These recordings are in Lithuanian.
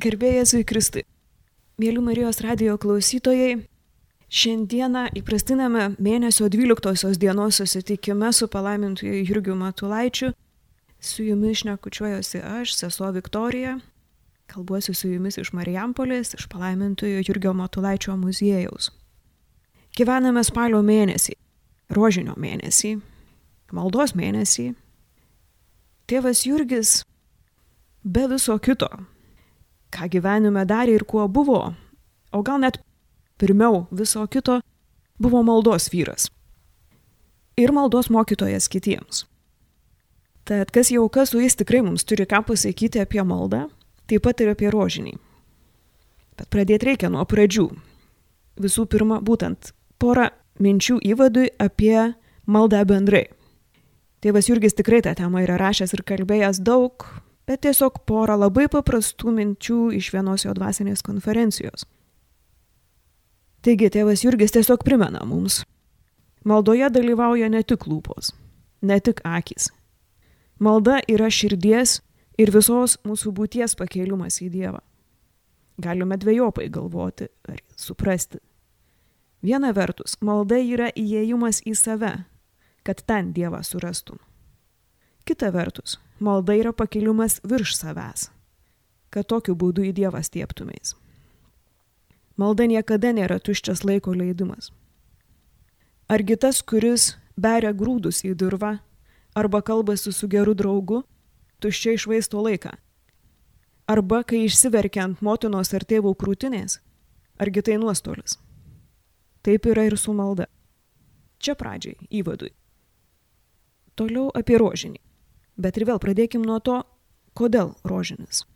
Gerbėjas į Kristai. Mėly Marijos radio klausytojai, šiandieną įprastiname mėnesio 12 dienos susitikime su palaimintoju Jurgiu Matulaičiu. Su jumis šnekučiuojosi aš, sesuo Viktorija. Kalbuosiu su jumis iš Marijampolės, iš palaimintojo Jurgio Matulaičio muziejaus. Gyvename spalio mėnesį, rožinio mėnesį, maldos mėnesį. Tėvas Jurgis be viso kito, ką gyvenime darė ir kuo buvo, o gal net pirmiau viso kito, buvo maldos vyras. Ir maldos mokytojas kitiems. Tad kas jau kas su jais tikrai mums turi ką pasakyti apie maldą, taip pat ir apie rožinį. Bet pradėti reikia nuo pradžių. Visų pirma, būtent porą minčių įvadui apie maldą bendrai. Tėvas Jurgis tikrai tą temą yra rašęs ir kalbėjęs daug, bet tiesiog porą labai paprastų minčių iš vienos jo dvasinės konferencijos. Taigi tėvas Jurgis tiesiog primena mums. Maldoje dalyvauja ne tik lūpos, ne tik akis. Malda yra širdies ir visos mūsų būties pakėlimas į Dievą. Galime dviejopai galvoti ar suprasti. Viena vertus, malda yra įėjimas į save, kad ten Dievą surastum. Kita vertus, malda yra pakilimas virš savęs, kad tokiu būdu į Dievą stieptumės. Malda niekada nėra tuščias laiko leidimas. Argi tas, kuris beria grūdus į dirvą arba kalbasi su geru draugu, tuščiai išvaisto laiką. Arba kai išsiverkia ant motinos ar tėvų krūtinės, argi tai nuostolis. Taip yra ir su malda. Čia pradžiai, įvadui. Toliau apie rožinį. Bet ir vėl pradėkim nuo to, kodėl rožinis.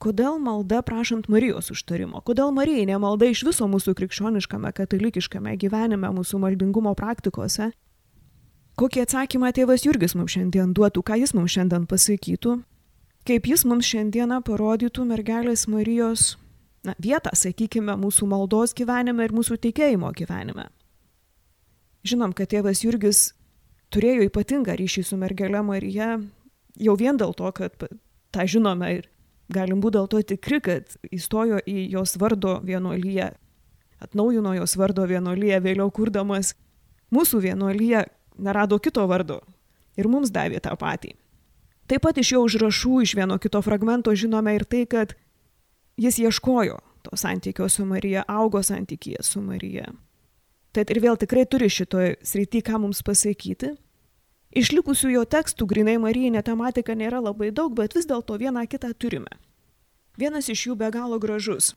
Kodėl malda prašant Marijos užtarimo? Kodėl Marijai nemalda iš viso mūsų krikščioniškame, katalikiškame gyvenime, mūsų maldingumo praktikose? Kokį atsakymą tėvas Jurgis mums šiandien duotų, ką jis mums šiandien pasakytų? Kaip jis mums šiandieną parodytų mergelės Marijos na, vietą, sakykime, mūsų maldos gyvenime ir mūsų tikėjimo gyvenime? Žinom, kad tėvas Jurgis turėjo ypatingą ryšį su mergelė Marija, jau vien dėl to, kad tą žinome ir galim būti dėl to tikri, kad įstojo į jos vardo vienuolyje, atnaujino jos vardo vienuolyje, vėliau kurdamas mūsų vienuolyje nerado kito vardo ir mums davė tą patį. Taip pat iš jo užrašų, iš vieno kito fragmento žinome ir tai, kad jis ieškojo to santykio su Marija, augo santykyje su Marija. Tad ir vėl tikrai turi šitoje srity ką mums pasakyti. Išlikusių jo tekstų grinai Marijinė tematika nėra labai daug, bet vis dėlto vieną kitą turime. Vienas iš jų be galo gražus.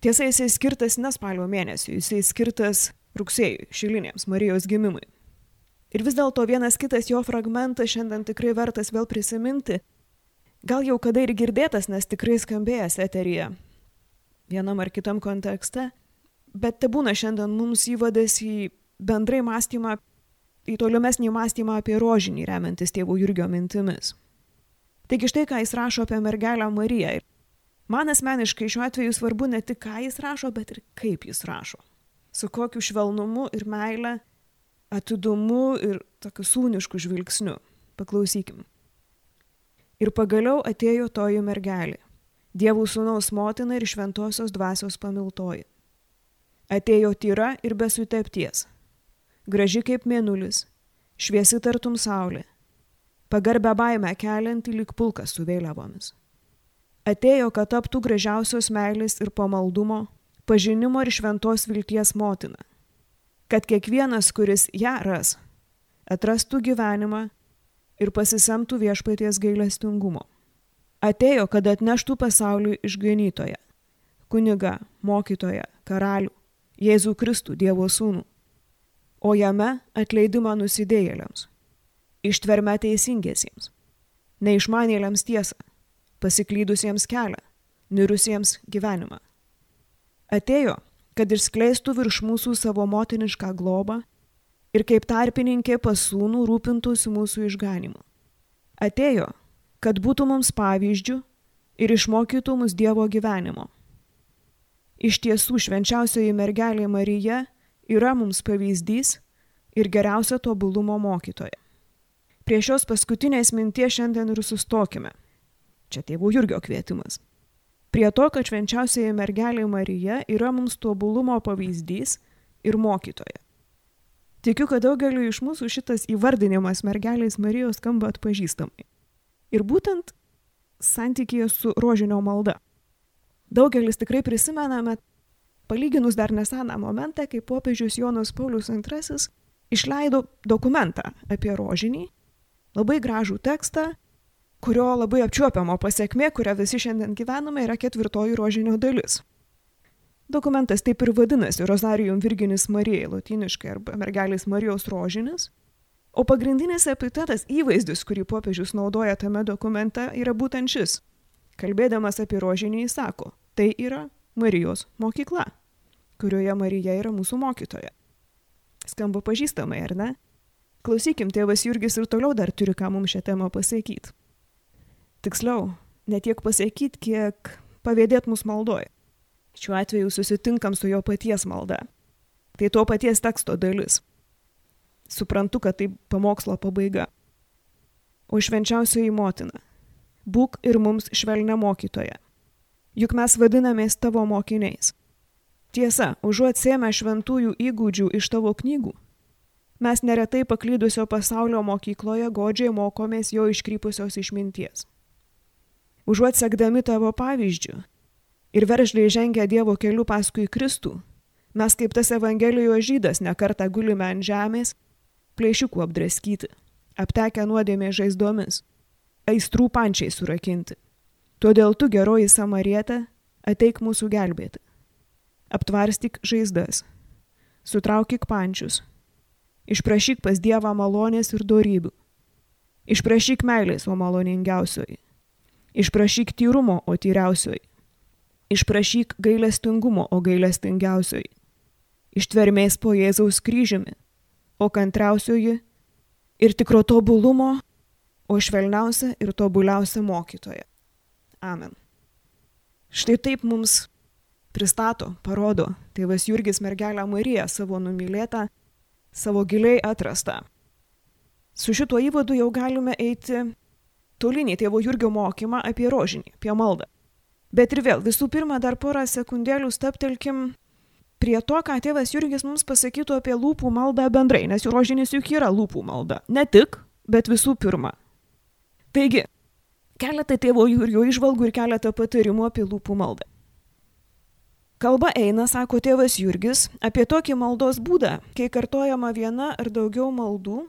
Tiesa, jisai skirtas ne spalio mėnesiui, jisai skirtas rugsėjui, šilinėms Marijos gimimui. Ir vis dėlto vienas kitas jo fragmentas šiandien tikrai vertas vėl prisiminti. Gal jau kada ir girdėtas, nes tikrai skambėjęs eteryje. Vienam ar kitam kontekste. Bet te būna šiandien mums įvadas į bendrai mąstymą į tolimesnį mąstymą apie rožinį remiantis tėvų Jurgio mintimis. Taigi štai ką jis rašo apie mergelę Mariją. Man asmeniškai šiuo atveju svarbu ne tik ką jis rašo, bet ir kaip jis rašo. Su kokiu švelnumu ir meile, atidumu ir tokiu sūnišku žvilgsniu. Paklausykim. Ir pagaliau atėjo toji mergelė, Dievų sūnaus motina ir šventosios dvasios pamiltoji. Atėjo tyra ir besutepties, graži kaip mėnulis, šviesi tartum saulė, pagarbę baimę kelianti lyg pulkas su vėliavomis. Atėjo, kad taptų gražiausios meilės ir pamaldumo, pažinimo ir šventos vilties motina, kad kiekvienas, kuris ją ras, atrastų gyvenimą ir pasisemtų viešpaties gailestingumo. Atėjo, kad atneštų pasauliui išganytoją, kuniga, mokytoją, karalių, Jėzų Kristų, Dievo sūnų o jame atleidimą nusidėjėliams, ištvermę teisingiesiems, neišmanėliams tiesą, pasiklydusiems kelią, mirusiems gyvenimą. Atėjo, kad išskleistų virš mūsų savo motinišką globą ir kaip tarpininkė pasūnų rūpintųsi mūsų išganimu. Atėjo, kad būtų mums pavyzdžių ir išmokytų mus Dievo gyvenimo. Iš tiesų švenčiausioji mergelė Marija yra mums pavyzdys ir geriausia tobulumo mokytoja. Prie šios paskutinės minties šiandien ir sustokime. Čia tėvų Jurgio kvietimas. Prie to, kad švenčiausiai mergelė Marija yra mums tobulumo pavyzdys ir mokytoja. Tikiu, kad daugeliu iš mūsų šitas įvardinimas mergelės Marijos skamba atpažįstamai. Ir būtent santykėje su rožinio malda. Daugelis tikrai prisimename, palyginus dar neseną momentą, kai popiežius Jonas Paulius II išleido dokumentą apie rožinį, labai gražų tekstą, kurio labai apčiuopiamo pasiekmė, kurią visi šiandien gyvename, yra ketvirtoji rožinio dalis. Dokumentas taip ir vadinasi Rosarijum Virginis Marijai, latiniškai arba mergelės Marijos rožinis. O pagrindinis epitetas įvaizdis, kurį popiežius naudoja tame dokumente, yra būtent šis. Kalbėdamas apie rožinį jis sako, tai yra Marijos mokykla, kurioje Marija yra mūsų mokytoja. Skamba pažįstamai, ar ne? Klausykim, tėvas Jurgis ir toliau dar turi ką mums šią temą pasakyti. Tiksliau, ne tiek pasakyti, kiek pavėdėt mus maldoja. Šiuo atveju susitinkam su jo paties malda. Tai to paties teksto dalis. Suprantu, kad tai pamokslo pabaiga. O švenčiausioji motina. Būk ir mums švelnia mokytoja. Juk mes vadinamės tavo mokiniais. Tiesa, užuot sėmę šventųjų įgūdžių iš tavo knygų, mes neretai paklydusio pasaulio mokykloje godžiai mokomės jo iškrypusios išminties. Užuot sekdami tavo pavyzdžių, ir veržliai žengia Dievo keliu paskui Kristų, mes kaip tas Evangelijos žydas nekartą gulime ant žemės, plėšikų apdraskyti, aptekę nuodėmė žaizdomis, aistrų pančiai surakinti. Todėl tu, geroji samarietė, ateik mūsų gelbėti. Aptvarstyk žaizdas, sutraukyk pančius, išprašyk pas Dievą malonės ir darybių, išprašyk meilės, o maloningiausioji, išprašyk tyrumo, o tyriausioji, Išprašyk gailestingumo, o gailestingiausioji. Ištvermės po Jėzaus kryžiumi, o kantriausioji ir tikro tobulumo, o švelniausia ir tobuliausia mokytoja. Amen. Štai taip mums pristato, parodo tėvas Jurgis mergelę Mariją savo numylėtą, savo giliai atrastą. Su šituo įvadu jau galime eiti tolinį tėvo Jurgio mokymą apie rožinį, apie maldą. Bet ir vėl, visų pirma, dar porą sekundėlių staptelkim prie to, ką tėvas Jurgis mums pasakytų apie lūpų maldą bendrai, nes jų rožinis juk yra lūpų malda. Ne tik, bet visų pirma. Taigi, keletą tėvo Jurgio išvalgų ir keletą patarimų apie lūpų maldą. Kalba eina, sako tėvas Jurgis, apie tokį maldos būdą, kai kartojama viena ar daugiau maldų,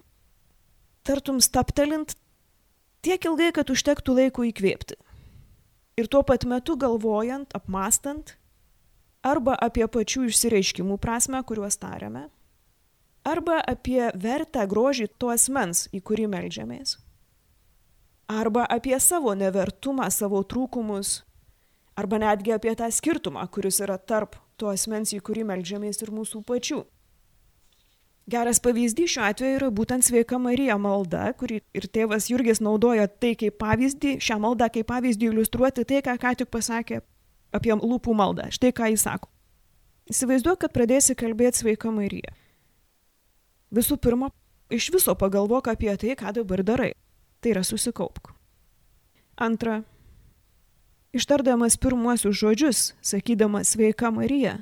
tartum staptelint tiek ilgai, kad užtektų laiko įkvėpti. Ir tuo pat metu galvojant, apmastant arba apie pačių išsireiškimų prasme, kuriuos tariame, arba apie vertę grožį to asmens, į kurį melžiamės, arba apie savo nevertumą, savo trūkumus, arba netgi apie tą skirtumą, kuris yra tarp to asmens, į kurį melžiamės ir mūsų pačių. Geras pavyzdys šiuo atveju yra būtent sveika Marija malda, kurį ir tėvas Jurgis naudoja tai kaip pavyzdį, šią maldą kaip pavyzdį iliustruoti tai, ką ką tik pasakė apie lūpų maldą. Štai ką jis sako. Įsivaizduok, kad pradėsi kalbėti sveika Marija. Visų pirma, iš viso pagalvok apie tai, ką dabar darai. Tai yra susikaupk. Antra, ištardamas pirmuosius žodžius, sakydamas sveika Marija,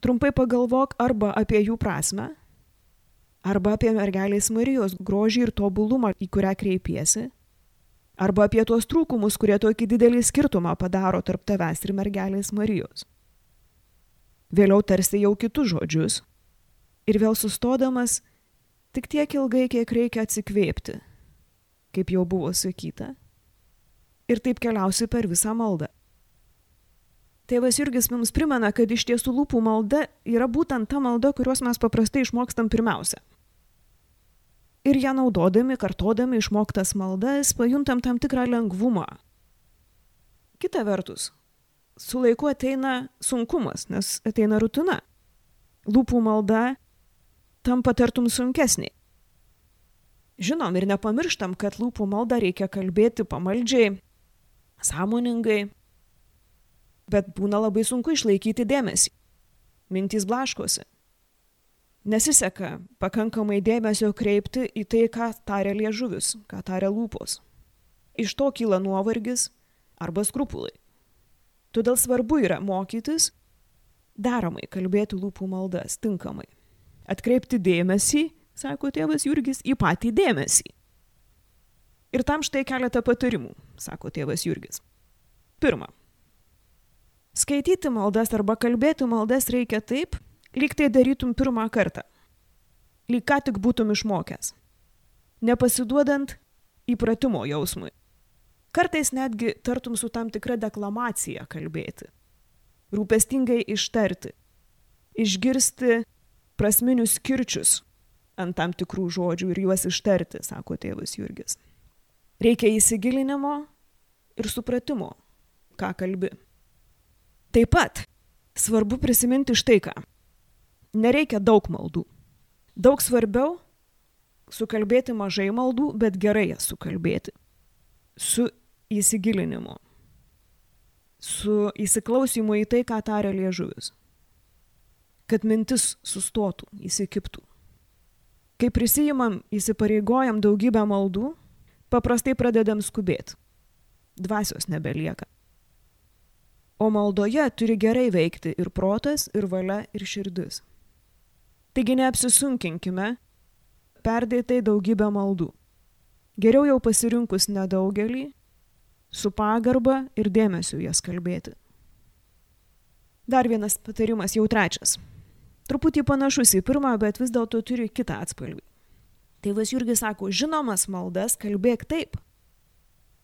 Trumpai pagalvok arba apie jų prasme, arba apie mergelės Marijos grožį ir tobulumą, į kurią kreipiesi, arba apie tuos trūkumus, kurie tokį didelį skirtumą padaro tarp tavęs ir mergelės Marijos. Vėliau tarsi jau kitus žodžius ir vėl sustodamas tik tiek ilgai, kiek reikia atsikvėpti, kaip jau buvo sakyta, ir taip keliausi per visą maldą. Tėvas Jurgis mums primena, kad iš tiesų lūpų malda yra būtent ta malda, kurios mes paprastai išmokstam pirmiausia. Ir ją naudodami, kartodami išmoktas maldas, pajuntam tam tikrą lengvumą. Kita vertus, su laiku ateina sunkumas, nes ateina rutina. Lūpų malda tampa tartum sunkesnė. Žinom ir nepamirštam, kad lūpų maldą reikia kalbėti pamaldžiai, sąmoningai, bet būna labai sunku išlaikyti dėmesį. Mintys blaškosi. Nesiseka pakankamai dėmesio kreipti į tai, ką taria liežuvis, ką taria lūpos. Iš to kyla nuovargis arba skrupulai. Todėl svarbu yra mokytis deramai kalbėti lūpų maldas, tinkamai. Atkreipti dėmesį, sako tėvas Jurgis, į patį dėmesį. Ir tam štai keletą patarimų, sako tėvas Jurgis. Pirma. Skaityti maldas arba kalbėti maldas reikia taip, lyg tai darytum pirmą kartą. Lyg ką tik būtum išmokęs. Nepasiduodant įpratimo jausmui. Kartais netgi tartum su tam tikra deklamacija kalbėti. Rūpestingai ištarti. Išgirsti prasminius kirčius ant tam tikrų žodžių ir juos ištarti, sako tėvas Jurgis. Reikia įsigilinimo ir supratimo, ką kalbi. Taip pat svarbu prisiminti štai ką. Nereikia daug maldų. Daug svarbiau sukalbėti mažai maldų, bet gerai jas sukalbėti. Su įsigilinimu. Su įsiklausimu į tai, ką taria liežuvis. Kad mintis sustotų, įsikiptų. Kai prisijimam, įsipareigojam daugybę maldų, paprastai pradedam skubėti. Dvasios nebelieka. O maldoje turi gerai veikti ir protas, ir valia, ir širdis. Taigi neapsisunkinkime perdėtai daugybę maldų. Geriau jau pasirinkus nedaugelį, su pagarba ir dėmesiu jas kalbėti. Dar vienas patarimas, jau trečias. Truputį panašus į pirmą, bet vis dėlto turi kitą atspalvį. Tėvas Jurgis sako, žinomas maldas kalbėk taip.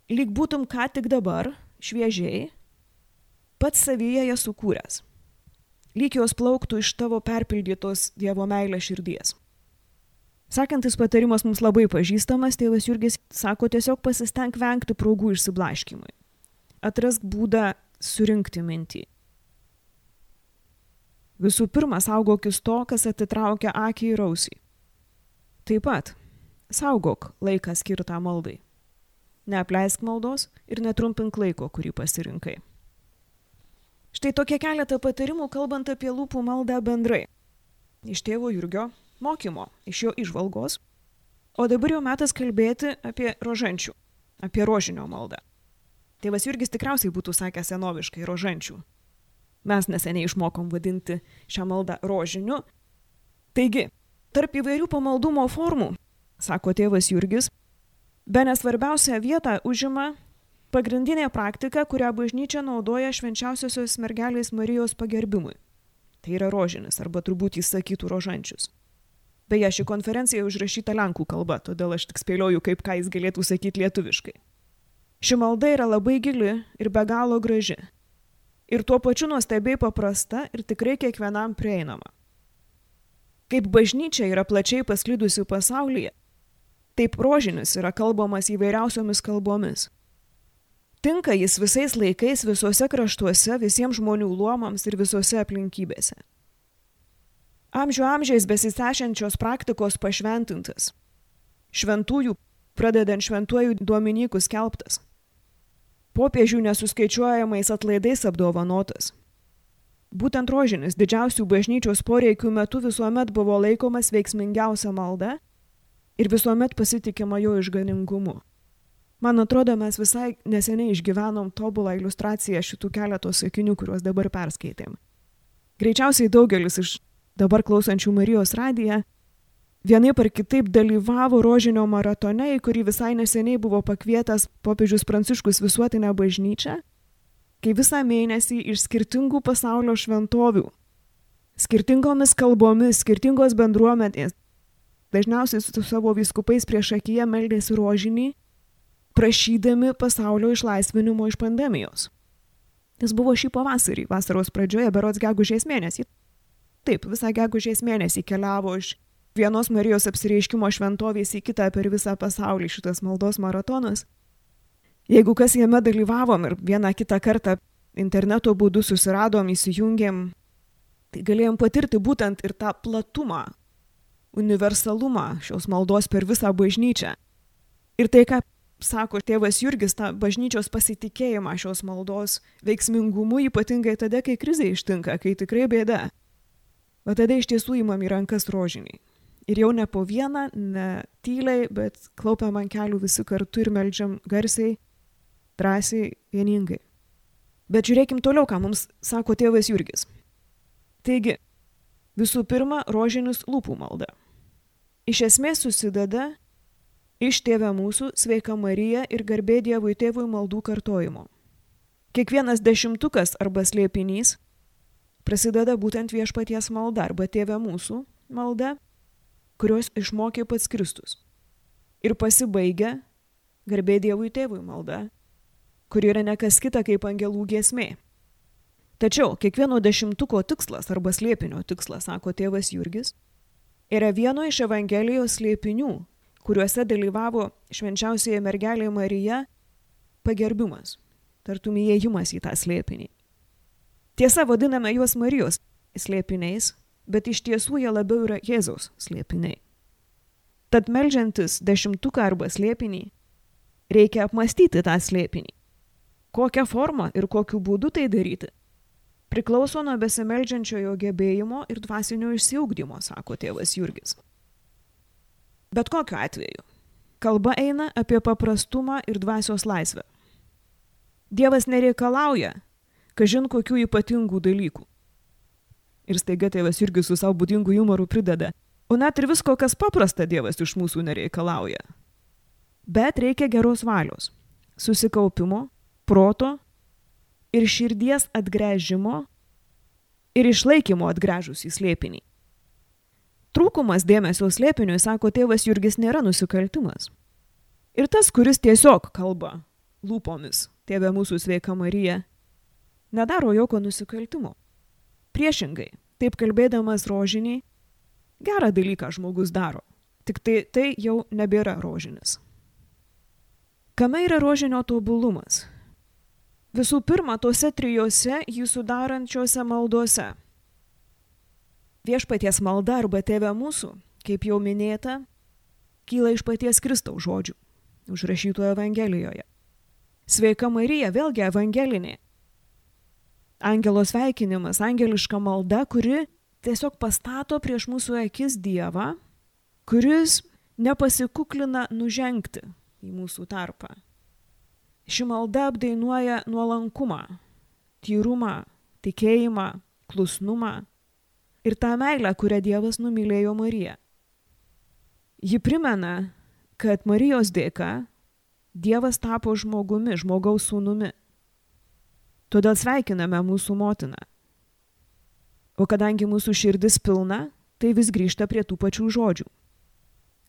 Lyg būtum ką tik dabar, šviežiai, pats savyje jas sukūręs. Lyg jos plauktų iš tavo perpildytos Dievo meilės širdies. Sekantis patarimas mums labai pažįstamas, tėvas Jurgis sako tiesiog pasisteng vengti progų išsiblaškimui. Atrask būdą surinkti mintį. Visų pirma, saugokis to, kas atitraukia akį ir ausį. Taip pat, saugok laiką skirtą maldai. Neapleisk maldos ir netrumpink laiko, kurį pasirinkai. Štai tokie keletą patarimų kalbant apie lūpų maldą bendrai. Iš tėvo Jurgio mokymo, iš jo išvalgos. O dabar jau metas kalbėti apie rožančių, apie rožinio maldą. Tėvas Jurgis tikriausiai būtų sakęs senoviškai rožančių. Mes neseniai išmokom vadinti šią maldą rožiniu. Taigi, tarp įvairių pamaldumo formų, sako tėvas Jurgis, be nesvarbiausią vietą užima pagrindinė praktika, kurią bažnyčia naudoja švenčiausiosios mergelės Marijos pagerbimui. Tai yra rožinis, arba turbūt jis sakytų rožančius. Beje, ši konferencija užrašyta lenkų kalba, todėl aš tik spėlioju, kaip ką jis galėtų sakyti lietuviškai. Ši malda yra labai gili ir be galo graži. Ir tuo pačiu nuostabiai paprasta ir tikrai kiekvienam prieinama. Kaip bažnyčia yra plačiai pasklidusi pasaulyje, taip rožinis yra kalbamas įvairiausiomis kalbomis. Tinka jis visais laikais, visuose kraštuose, visiems žmonių luomams ir visose aplinkybėse amžių amžiais besisešiančios praktikos pašventintas. Šventųjų, pradedant šventuoju Dominykų skelbtas. Popiežių nesuskaičiuojamais atlaidais apdovanotas. Būtent rožinis didžiausių bažnyčios poreikių metu visuomet buvo laikomas veiksmingiausia malda ir visuomet pasitikima jo išganingumu. Man atrodo, mes visai neseniai išgyvenom tobulą iliustraciją šitų keletos sakinių, kuriuos dabar perskaitėm. Greičiausiai daugelis iš dabar klausančių Marijos radiją, vienaip ar kitaip dalyvavo rožinio maratone, į kurį visai neseniai buvo pakvietęs popiežius Pranciškus visuotinę bažnyčią, kai visą mėnesį iš skirtingų pasaulio šventovių, skirtingomis kalbomis, skirtingos bendruomenės, dažniausiai su savo viskupais prieš akiją meldėsi rožinį, prašydami pasaulio išlaisvinimo iš pandemijos. Jis buvo šį pavasarį, vasaros pradžioje, berots gegužės mėnesį. Taip, visą gegužės mėnesį keliavo iš vienos Marijos apsireiškimo šventovės į kitą per visą pasaulį šitas maldos maratonas. Jeigu kas jame dalyvavom ir vieną kitą kartą interneto būdu susiradom, įsijungėm, tai galėjom patirti būtent ir tą platumą, universalumą šios maldos per visą bažnyčią. Ir tai, ką sako tėvas Jurgis, tą bažnyčios pasitikėjimą šios maldos veiksmingumu, ypatingai tada, kai krizė ištinka, kai tikrai bėda. O tada iš tiesų įmam į rankas rožiniai. Ir jau ne po vieną, ne tyliai, bet klaupiam ant kelių visi kartu ir melžiam garsiai, drąsiai, vieningai. Bet žiūrėkim toliau, ką mums sako tėvas Jurgis. Taigi, visų pirma, rožinis lūpų malda. Iš esmės susideda iš tėvę mūsų, sveika Marija ir garbė Dievui tėvui maldų kartojimo. Kiekvienas dešimtukas arba slėpinys prasideda būtent viešpaties malda arba tėvė mūsų malda, kurios išmokė pats Kristus. Ir pasibaigia garbė Dievui tėvui malda, kuri yra nekas kita kaip angelų giesmė. Tačiau kiekvieno dešimtuko tikslas arba slėpinio tikslas, sako tėvas Jurgis, yra vieno iš Evangelijos slėpinių, kuriuose dalyvavo švenčiausiai mergelė Marija pagerbimas, tartum įėjimas į tą slėpinį. Tiesa, vadiname juos Marijos slėpiniais, bet iš tiesų jie labiau yra Jėzaus slėpiniai. Tad melžiantis dešimtuką arba slėpinį, reikia apmastyti tą slėpinį. Kokią formą ir kokiu būdu tai daryti priklauso nuo besimeldžiančiojo gebėjimo ir dvasinio išsiugdymo, sako tėvas Jurgis. Bet kokiu atveju, kalba eina apie paprastumą ir dvasios laisvę. Dievas nereikalauja, kažin kokių ypatingų dalykų. Ir staiga tėvas Jurgis su savo būdingu humoru prideda, o net ir visko, kas paprasta Dievas iš mūsų nereikalauja. Bet reikia geros valios, susikaupimo proto ir širdies atgręžimo ir išlaikymo atgręžus į slėpinį. Trūkumas dėmesio slėpiniui, sako tėvas Jurgis, nėra nusikaltimas. Ir tas, kuris tiesiog kalba lūpomis, tėvė mūsų sveika Marija, nedaro jokio nusikaltimo. Priešingai, taip kalbėdamas rožiniai, gerą dalyką žmogus daro, tik tai tai jau nebėra rožinis. Kame yra rožinio tobulumas? Visų pirma, tuose trijose jį sudarančiose maldose. Viešpaties malda arba tėvė mūsų, kaip jau minėta, kyla iš paties Kristaus žodžių, užrašytų Evangelijoje. Sveika Marija, vėlgi evangelinė. Angelo sveikinimas, angeliška malda, kuri tiesiog pastato prieš mūsų akis Dievą, kuris nepasikuklina nužengti į mūsų tarpą. Ši malda apdainuoja nuolankumą, tyrumą, tikėjimą, klusnumą ir tą meilę, kurią Dievas numylėjo Mariją. Ji primena, kad Marijos dėka Dievas tapo žmogumi, žmogaus sūnumi. Todėl sveikiname mūsų motiną. O kadangi mūsų širdis pilna, tai vis grįžta prie tų pačių žodžių.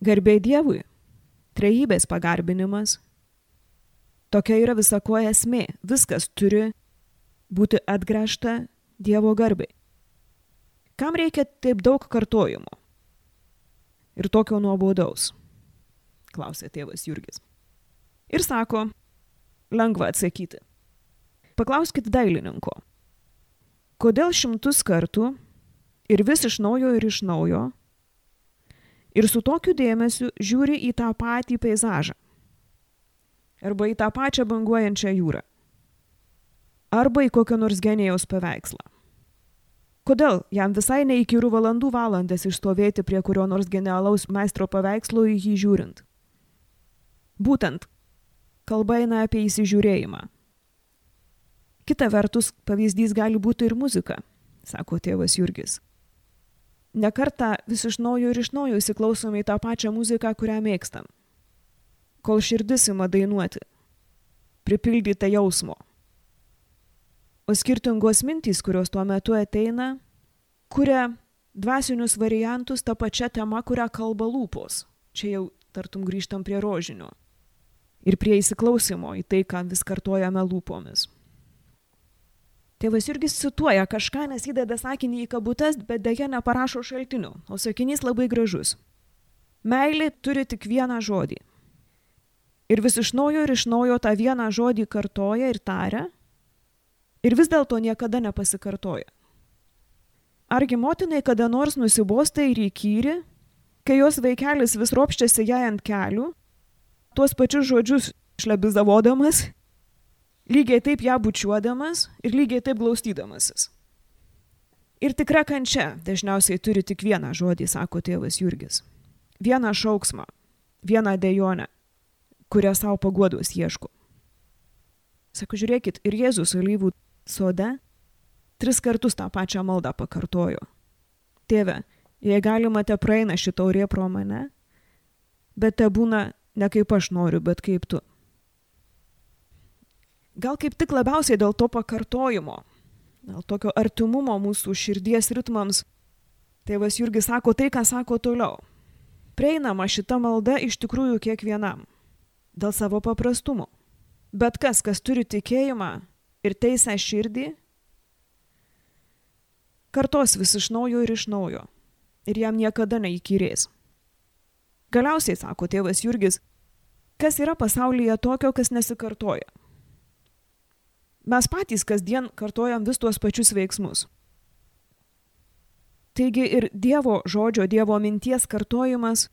Garbė Dievui, trejybės pagarbinimas Tokia yra visako esmė. Viskas turi būti atgręžta Dievo garbai. Kam reikia taip daug kartojimo? Ir tokio nuobodaus? Klausė tėvas Jurgis. Ir sako, lengva atsakyti. Paklauskite dailininko, kodėl šimtus kartų ir vis iš naujo ir iš naujo ir su tokiu dėmesiu žiūri į tą patį peizažą arba į tą pačią banguojančią jūrą, arba į kokio nors genėjaus paveikslą. Kodėl jam visai neįkyrų valandų valandas išstovėti prie kurio nors genialaus meistro paveikslo į jį žiūrint? Būtent, kalba eina apie įsižiūrėjimą. Kita vertus, pavyzdys gali būti ir muzika, sako tėvas Jurgis. Nekartą vis iš naujo ir iš naujo įsiklausome į tą pačią muziką, kurią mėgstam kol širdis ima dainuoti, pripildyta jausmo. O skirtingos mintys, kurios tuo metu ateina, kuria dvasinius variantus tą pačią temą, kurią kalba lūpos. Čia jau tartum grįžtam prie rožinio. Ir prie įsiklausimo į tai, ką vis kartojame lūpomis. Tėvas irgi cituoja kažką, nes įdeda sakinį į kabutes, bet dėja neparašo šaltinių, o sakinys labai gražus. Meilė turi tik vieną žodį ir vis iš naujo ir iš naujo tą vieną žodį kartoja ir taria, ir vis dėlto niekada nepasikartoja. Argi motinai kada nors nusibosta ir įkyri, kai jos vaikelis vis ropščiasi jai ant kelių, tuos pačius žodžius šlebizavodamas, lygiai taip ją bučiuodamas ir lygiai taip glaustydamasis. Ir tikra kančia dažniausiai turi tik vieną žodį, sako tėvas Jurgis. Vieną šauksmą, vieną dejonę kuria savo paguodos ieško. Sako, žiūrėkit, ir Jėzus alyvų sode, tris kartus tą pačią maldą pakartojo. Tėve, jei galima, te praeina šitą aurė pro mane, bet te būna ne kaip aš noriu, bet kaip tu. Gal kaip tik labiausiai dėl to pakartojimo, dėl tokio artimumo mūsų širdies ritmams, tėvas Jurgis sako tai, ką sako toliau. Prieinama šita malda iš tikrųjų kiekvienam, dėl savo paprastumo. Bet kas, kas turi tikėjimą ir teisę širdį, kartos vis iš naujo ir iš naujo. Ir jam niekada neįkyrės. Galiausiai, sako tėvas Jurgis, kas yra pasaulyje tokio, kas nesikartoja. Mes patys kasdien kartojam vis tuos pačius veiksmus. Taigi ir Dievo žodžio, Dievo minties kartojimas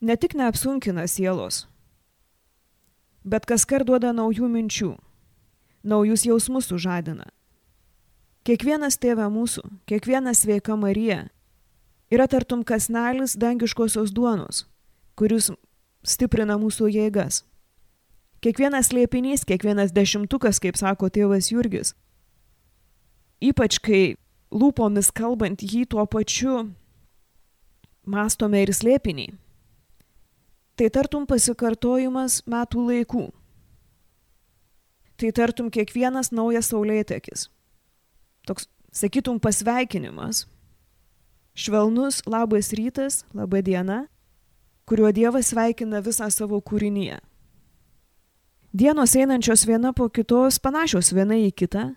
ne tik neapsunkina sielos, bet kas kart duoda naujų minčių, naujus jausmus sužadina. Kiekvienas tėve mūsų, kiekviena sveika Marija yra tartum kasnelis dangiškosios duonos, kuris stiprina mūsų jėgas. Kiekvienas liepinys, kiekvienas dešimtukas, kaip sako tėvas Jurgis, ypač kai lūpomis kalbant jį tuo pačiu mastome ir slėpinį. Tai tartum pasikartojimas metų laikų. Tai tartum kiekvienas naujas saulėtekis. Toks, sakytum, pasveikinimas. Švelnus labas rytas, laba diena, kuriuo Dievas sveikina visą savo kūrinyje. Dienos einančios viena po kitos panašios viena į kitą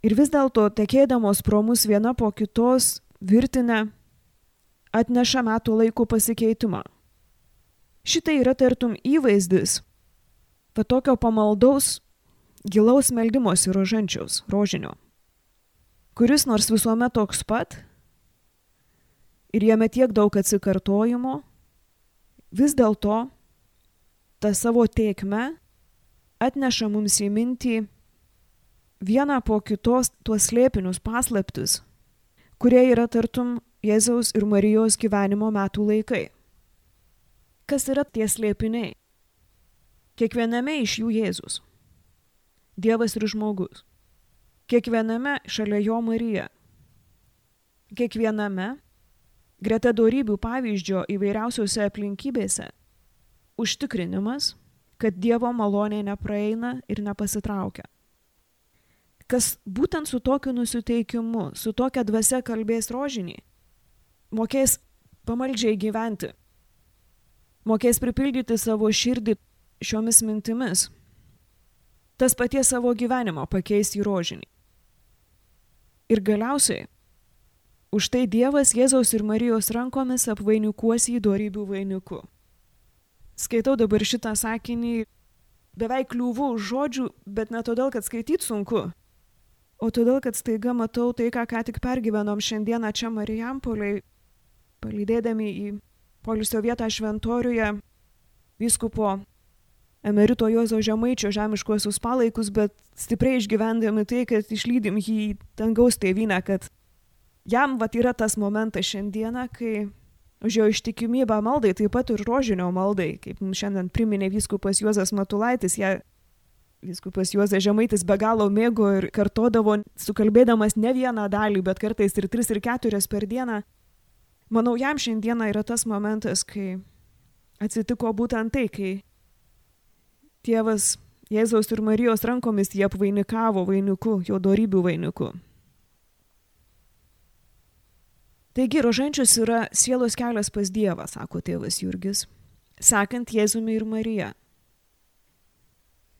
ir vis dėlto tekėdamos pro mus viena po kitos virtinę atneša metų laiko pasikeitimą. Šitai yra tartum įvaizdis, va tokio pamaldaus, gilaus meldimosi rožančiaus, rožinio, kuris nors visuomet toks pat. Ir jame tiek daug atsikartojimo, vis dėlto tą savo teikme atneša mums į mintį vieną po kitos tuos slėpinius paslaptis, kurie yra tartum Jėzaus ir Marijos gyvenimo metų laikai. Kas yra tie slėpiniai? Kiekviename iš jų Jėzus. Dievas ir žmogus. Kiekviename šalia jo Marija. Kiekviename greta darybių pavyzdžio įvairiausiose aplinkybėse užtikrinimas, kad Dievo malonė nepraeina ir nepasitraukia. Kas būtent su tokiu nusiteikimu, su tokia dvasia kalbės rožinį, mokės pamaldžiai gyventi, mokės pripildyti savo širdį šiomis mintimis, tas paties savo gyvenimo pakeis į rožinį. Ir galiausiai Už tai Dievas Jėzaus ir Marijos rankomis apvainikuos į dorybių vainiku. Skaitau dabar šitą sakinį beveik kliūvų žodžių, bet ne todėl, kad skaityti sunku, o todėl, kad staiga matau tai, ką ką tik pergyvenom šiandieną čia Marijampoliai, palydėdami į polisio vietą šventoriuje vyskupo emerito Juozo Žemaičio žemiškuosius palaikus, bet stipriai išgyvendami tai, kad išlydim jį į dangaus tėvynę, kad jam vat yra tas momentas šiandieną, kai už jo ištikimybę maldai, taip pat ir rožinio maldai, kaip mums šiandien priminė vyskupas Juozas Matulaitis, ją Viskupas Juozas Žemaitis be galo mėgo ir kartodavo, sukalbėdamas ne vieną dalį, bet kartais ir tris ir keturias per dieną. Manau, jam šiandieną yra tas momentas, kai atsitiko būtent tai, kai tėvas Jėzaus ir Marijos rankomis jie apvainikavo vainiku, jo darybių vainiku. Taigi rožančius yra sielos kelias pas Dievą, sako tėvas Jurgis, sakant Jėzumi ir Marija.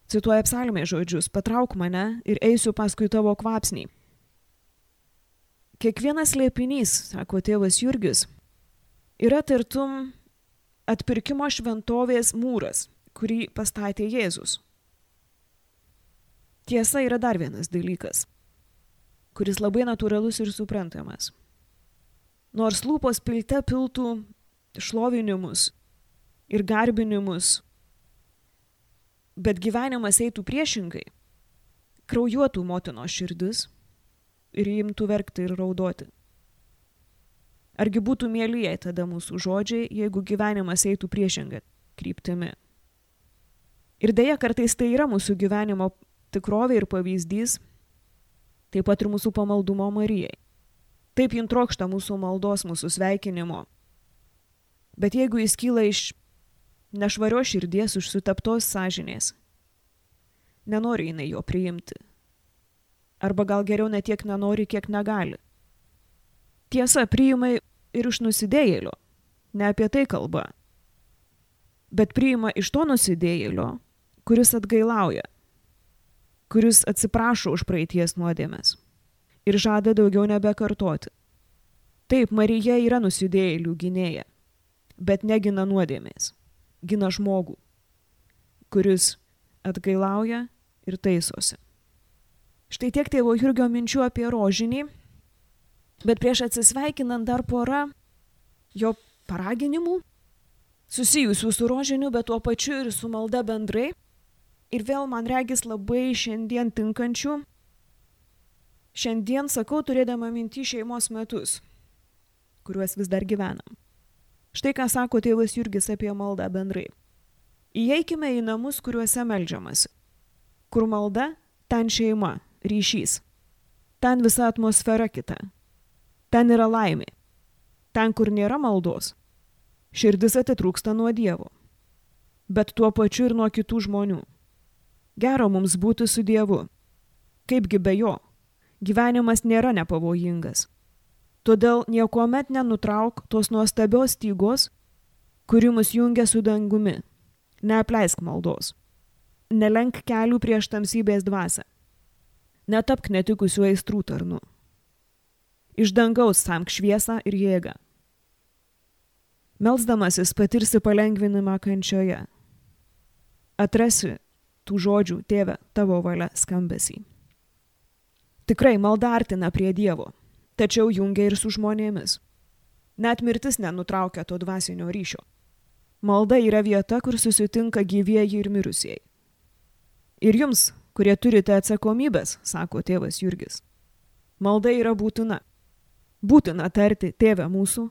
Cituoja psalmė žodžius, patrauk mane ir eisiu paskui tavo kvapsnį. Kiekvienas liepinys, sako tėvas Jurgis, yra tartum atpirkimo šventovės mūras, kurį pastatė Jėzus. Tiesa yra dar vienas dalykas, kuris labai natūralus ir suprantamas. Nors lūpos pilte piltų šlovinimus ir garbinimus, bet gyvenimas eitų priešingai, kraujuotų motinos širdis ir imtų verkti ir raudoti. Argi būtų mėlyje tada mūsų žodžiai, jeigu gyvenimas eitų priešingą kryptimi. Ir dėja, kartais tai yra mūsų gyvenimo tikrovė ir pavyzdys, taip pat ir mūsų pamaldumo Marijai. Taip jin trokšta mūsų maldos, mūsų sveikinimo. Bet jeigu jis kyla iš nešvario širdies, iš sutaptos sąžinės, nenori jinai jo priimti. Arba gal geriau ne tiek nenori, kiek negali. Tiesa, priima ir iš nusidėjėlio. Ne apie tai kalba. Bet priima iš to nusidėjėlio, kuris atgailauja, kuris atsiprašo už praeities nuodėmes ir žada daugiau nebekartoti. Taip, Marija yra nusidėjėlių gynėja, bet negina nuodėmės, gina žmogų, kuris atgailauja ir taisosi. Štai tiek tėvo Jurgio minčių apie rožinį, bet prieš atsisveikinant dar pora jo paraginimų, susijusių su rožiniu, bet tuo pačiu ir su malda bendrai. Ir vėl man regis labai šiandien tinkančių. Šiandien sakau, turėdama minti šeimos metus, kuriuos vis dar gyvenam. Štai ką sako tėvas Jurgis apie maldą bendrai. Įeikime į namus, kuriuose melžiamasi. Kur malda, ten šeima, ryšys. Ten visa atmosfera kita. Ten yra laimė. Ten, kur nėra maldos, širdis atitrūksta nuo Dievo, bet tuo pačiu ir nuo kitų žmonių. Gero mums būti su Dievu. Kaipgi be jo? Gyvenimas nėra nepavojingas. Todėl niekuomet nenutrauk tos nuostabios stygos, kuri mus jungia su dangumi. Neapleisk maldos. Nelenk kelių prieš tamsybės dvasę. Netapk netikusių aistrų tarnu. Iš dangaus samk šviesą ir jėgą. Melsdamasis patirsi palengvinimą kančioje. Atrasi tų žodžių, tėve, tavo valia skambesį. Tikrai malda artina prie Dievo, tačiau jungia ir su žmonėmis. Net mirtis nenutraukia to dvasinio ryšio. Malda yra vieta, kur susitinka gyvieji ir mirusieji. Ir jums, kurie turite atsakomybės, sako tėvas Jurgis. Malda yra būtina. Būtina tarti tėvę mūsų,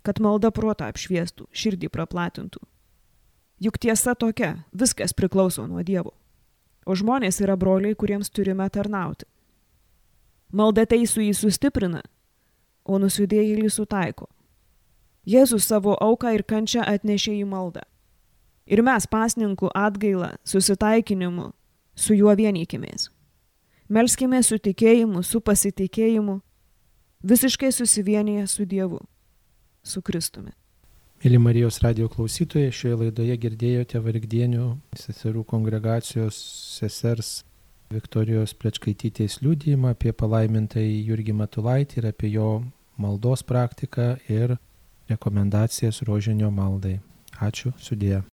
kad malda protą apšviestų, širdį praplatintų. Juk tiesa tokia, viskas priklauso nuo Dievo. O žmonės yra broliai, kuriems turime tarnauti. Malda teisų jį sustiprina, o nusidėjėlį sutaiko. Jėzus savo auką ir kančią atnešė į maldą. Ir mes pasninkų atgailą, susitaikinimu, su juo vienykimės. Melskime su tikėjimu, su pasitikėjimu, visiškai susivienyje su Dievu su Kristumi. Mėly Marijos radio klausytojai, šioje laidoje girdėjote Vargdienių seserų kongregacijos sesers Viktorijos Plečkaitytės liūdėjimą apie palaimintąjį Jurgį Matulaitį ir apie jo maldos praktiką ir rekomendacijas rožinio maldai. Ačiū, sudėję.